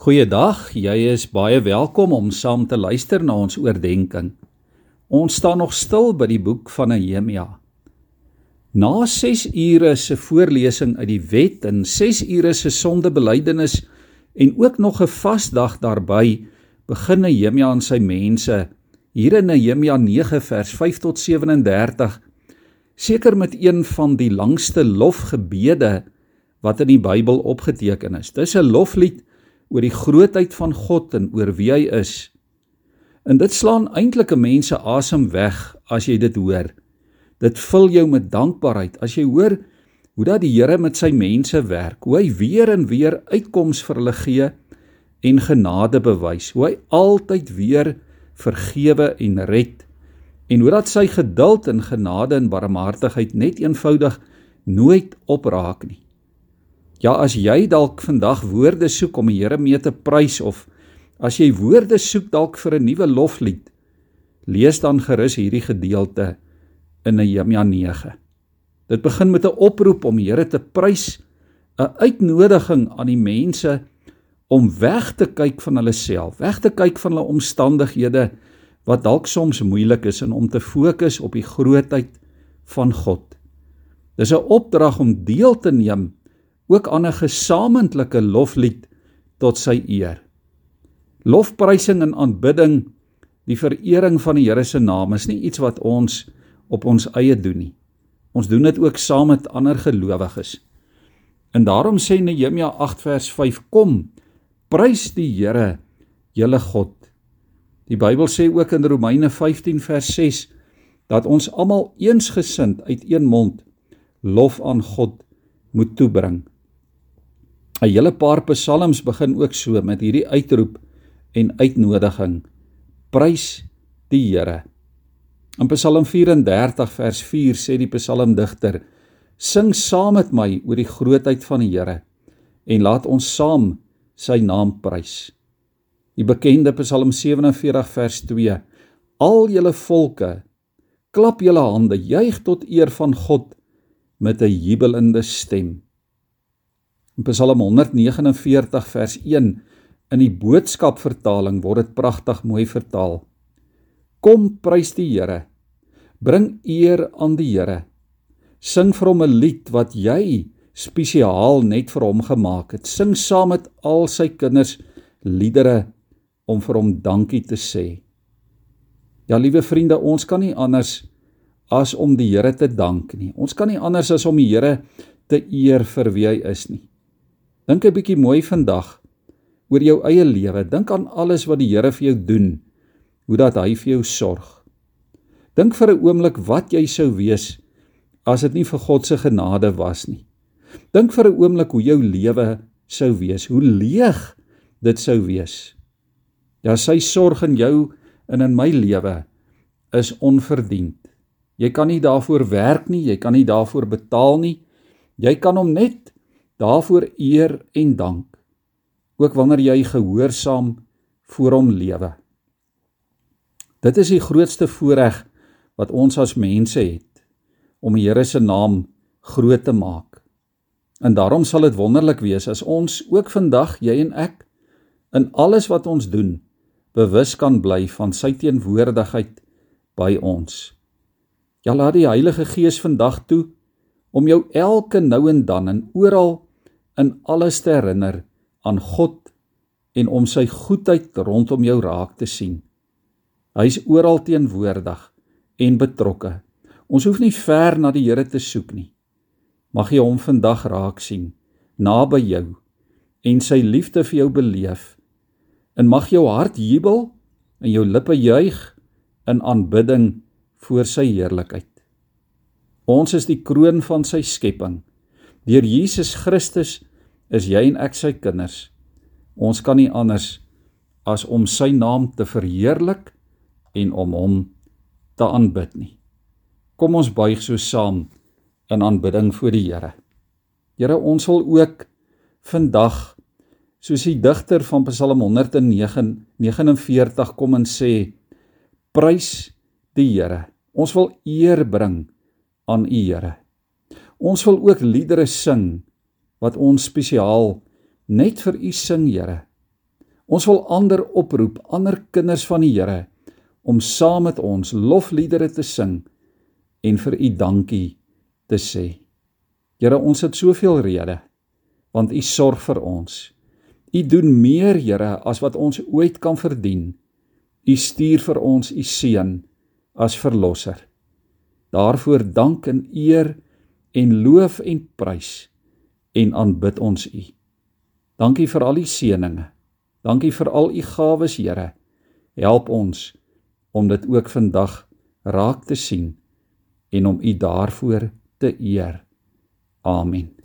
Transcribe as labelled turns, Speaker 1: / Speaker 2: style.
Speaker 1: Goeiedag, jy is baie welkom om saam te luister na ons oordeenking. Ons staan nog stil by die boek van Nehemia. Na 6 ure se voorlesing uit die wet en 6 ure se sondebelydenis en ook nog 'n vasdag daarbey, begin Nehemia aan sy mense hier in Nehemia 9 vers 5 tot 37 seker met een van die langste lofgebede wat in die Bybel opgeteken is. Dis 'n loflied oor die grootheid van God en oor wie hy is. En dit slaan eintlik 'n mens se asem weg as jy dit hoor. Dit vul jou met dankbaarheid as jy hoor hoe dat die Here met sy mense werk, hoe hy weer en weer uitkoms vir hulle gee en genade bewys, hoe hy altyd weer vergewe en red en hoe dat sy geduld en genade en barmhartigheid net eenvoudig nooit opraak nie. Ja, as jy dalk vandag woorde soek om die Here mee te prys of as jy woorde soek dalk vir 'n nuwe loflied, lees dan gerus hierdie gedeelte in Nehemia 9. Dit begin met 'n oproep om die Here te prys, 'n uitnodiging aan die mense om weg te kyk van hulle self, weg te kyk van hulle omstandighede wat dalk soms moeilik is en om te fokus op die grootheid van God. Dis 'n opdrag om deel te neem ook aan 'n gesamentlike loflied tot sy eer. Lofprysing en aanbidding, die verering van die Here se naam is nie iets wat ons op ons eie doen nie. Ons doen dit ook saam met ander gelowiges. En daarom sê Nehemia 8 vers 5: Kom, prys die Here, julle God. Die Bybel sê ook in Romeine 15 vers 6 dat ons almal eensgesind uit een mond lof aan God moet toebring. 'n hele paar psalms begin ook so met hierdie uitroep en uitnodiging. Prys die Here. In Psalm 34 vers 4 sê die psalmdigter: Sing saam met my oor die grootheid van die Here en laat ons saam sy naam prys. Die bekende Psalm 47 vers 2: Al julle volke, klap julle hande, juig tot eer van God met 'n jubelende stem. In Psalm 149 vers 1 in die boodskap vertaling word dit pragtig mooi vertaal. Kom prys die Here. Bring eer aan die Here. Sing vir hom 'n lied wat jy spesiaal net vir hom gemaak het. Sing saam met al sy kinders liedere om vir hom dankie te sê. Ja, liewe vriende, ons kan nie anders as om die Here te dank nie. Ons kan nie anders as om die Here te eer vir wie hy is nie. Dink 'n bietjie mooi vandag oor jou eie lewe. Dink aan alles wat die Here vir jou doen. Hoe dat hy vir jou sorg. Dink vir 'n oomblik wat jy sou wees as dit nie vir God se genade was nie. Dink vir 'n oomblik hoe jou lewe sou wees, hoe leeg dit sou wees. Ja, sy sorg in jou en in my lewe is onverdiend. Jy kan nie daarvoor werk nie, jy kan nie daarvoor betaal nie. Jy kan hom net daarvoor eer en dank ook wanneer jy gehoorsaam voor hom lewe. Dit is die grootste voorreg wat ons as mense het om die Here se naam groot te maak. En daarom sal dit wonderlik wees as ons ook vandag jy en ek in alles wat ons doen bewus kan bly van sy teenwoordigheid by ons. Ja laat die Heilige Gees vandag toe om jou elke nou en dan en oral in alles te herinner aan God en om sy goedheid rondom jou raak te sien. Hy's oral teenwoordig en betrokke. Ons hoef nie ver na die Here te soek nie. Mag jy hom vandag raak sien naby jou en sy liefde vir jou beleef. En mag jou hart jubel en jou lippe juig in aanbidding voor sy heerlikheid. Ons is die kroon van sy skepping. Deur Jesus Christus is jy en ek sy kinders. Ons kan nie anders as om sy naam te verheerlik en om hom te aanbid nie. Kom ons buig so saam in aanbidding voor die Here. Here, ons wil ook vandag soos die digter van Psalm 149 kom en sê prys die Here. Ons wil eer bring aan U Here. Ons wil ook liedere sing wat ons spesiaal net vir U sing, Here. Ons wil ander oproep, ander kinders van die Here om saam met ons lofliedere te sing en vir U dankie te sê. Here, ons het soveel redes want U sorg vir ons. U doen meer, Here, as wat ons ooit kan verdien. U stuur vir ons U seun as verlosser. Daarvoor dank en eer en loof en prys en aanbid ons U. Dankie vir al die seëninge. Dankie vir al U gawes, Here. Help ons om dit ook vandag raak te sien en om U daarvoor te eer. Amen.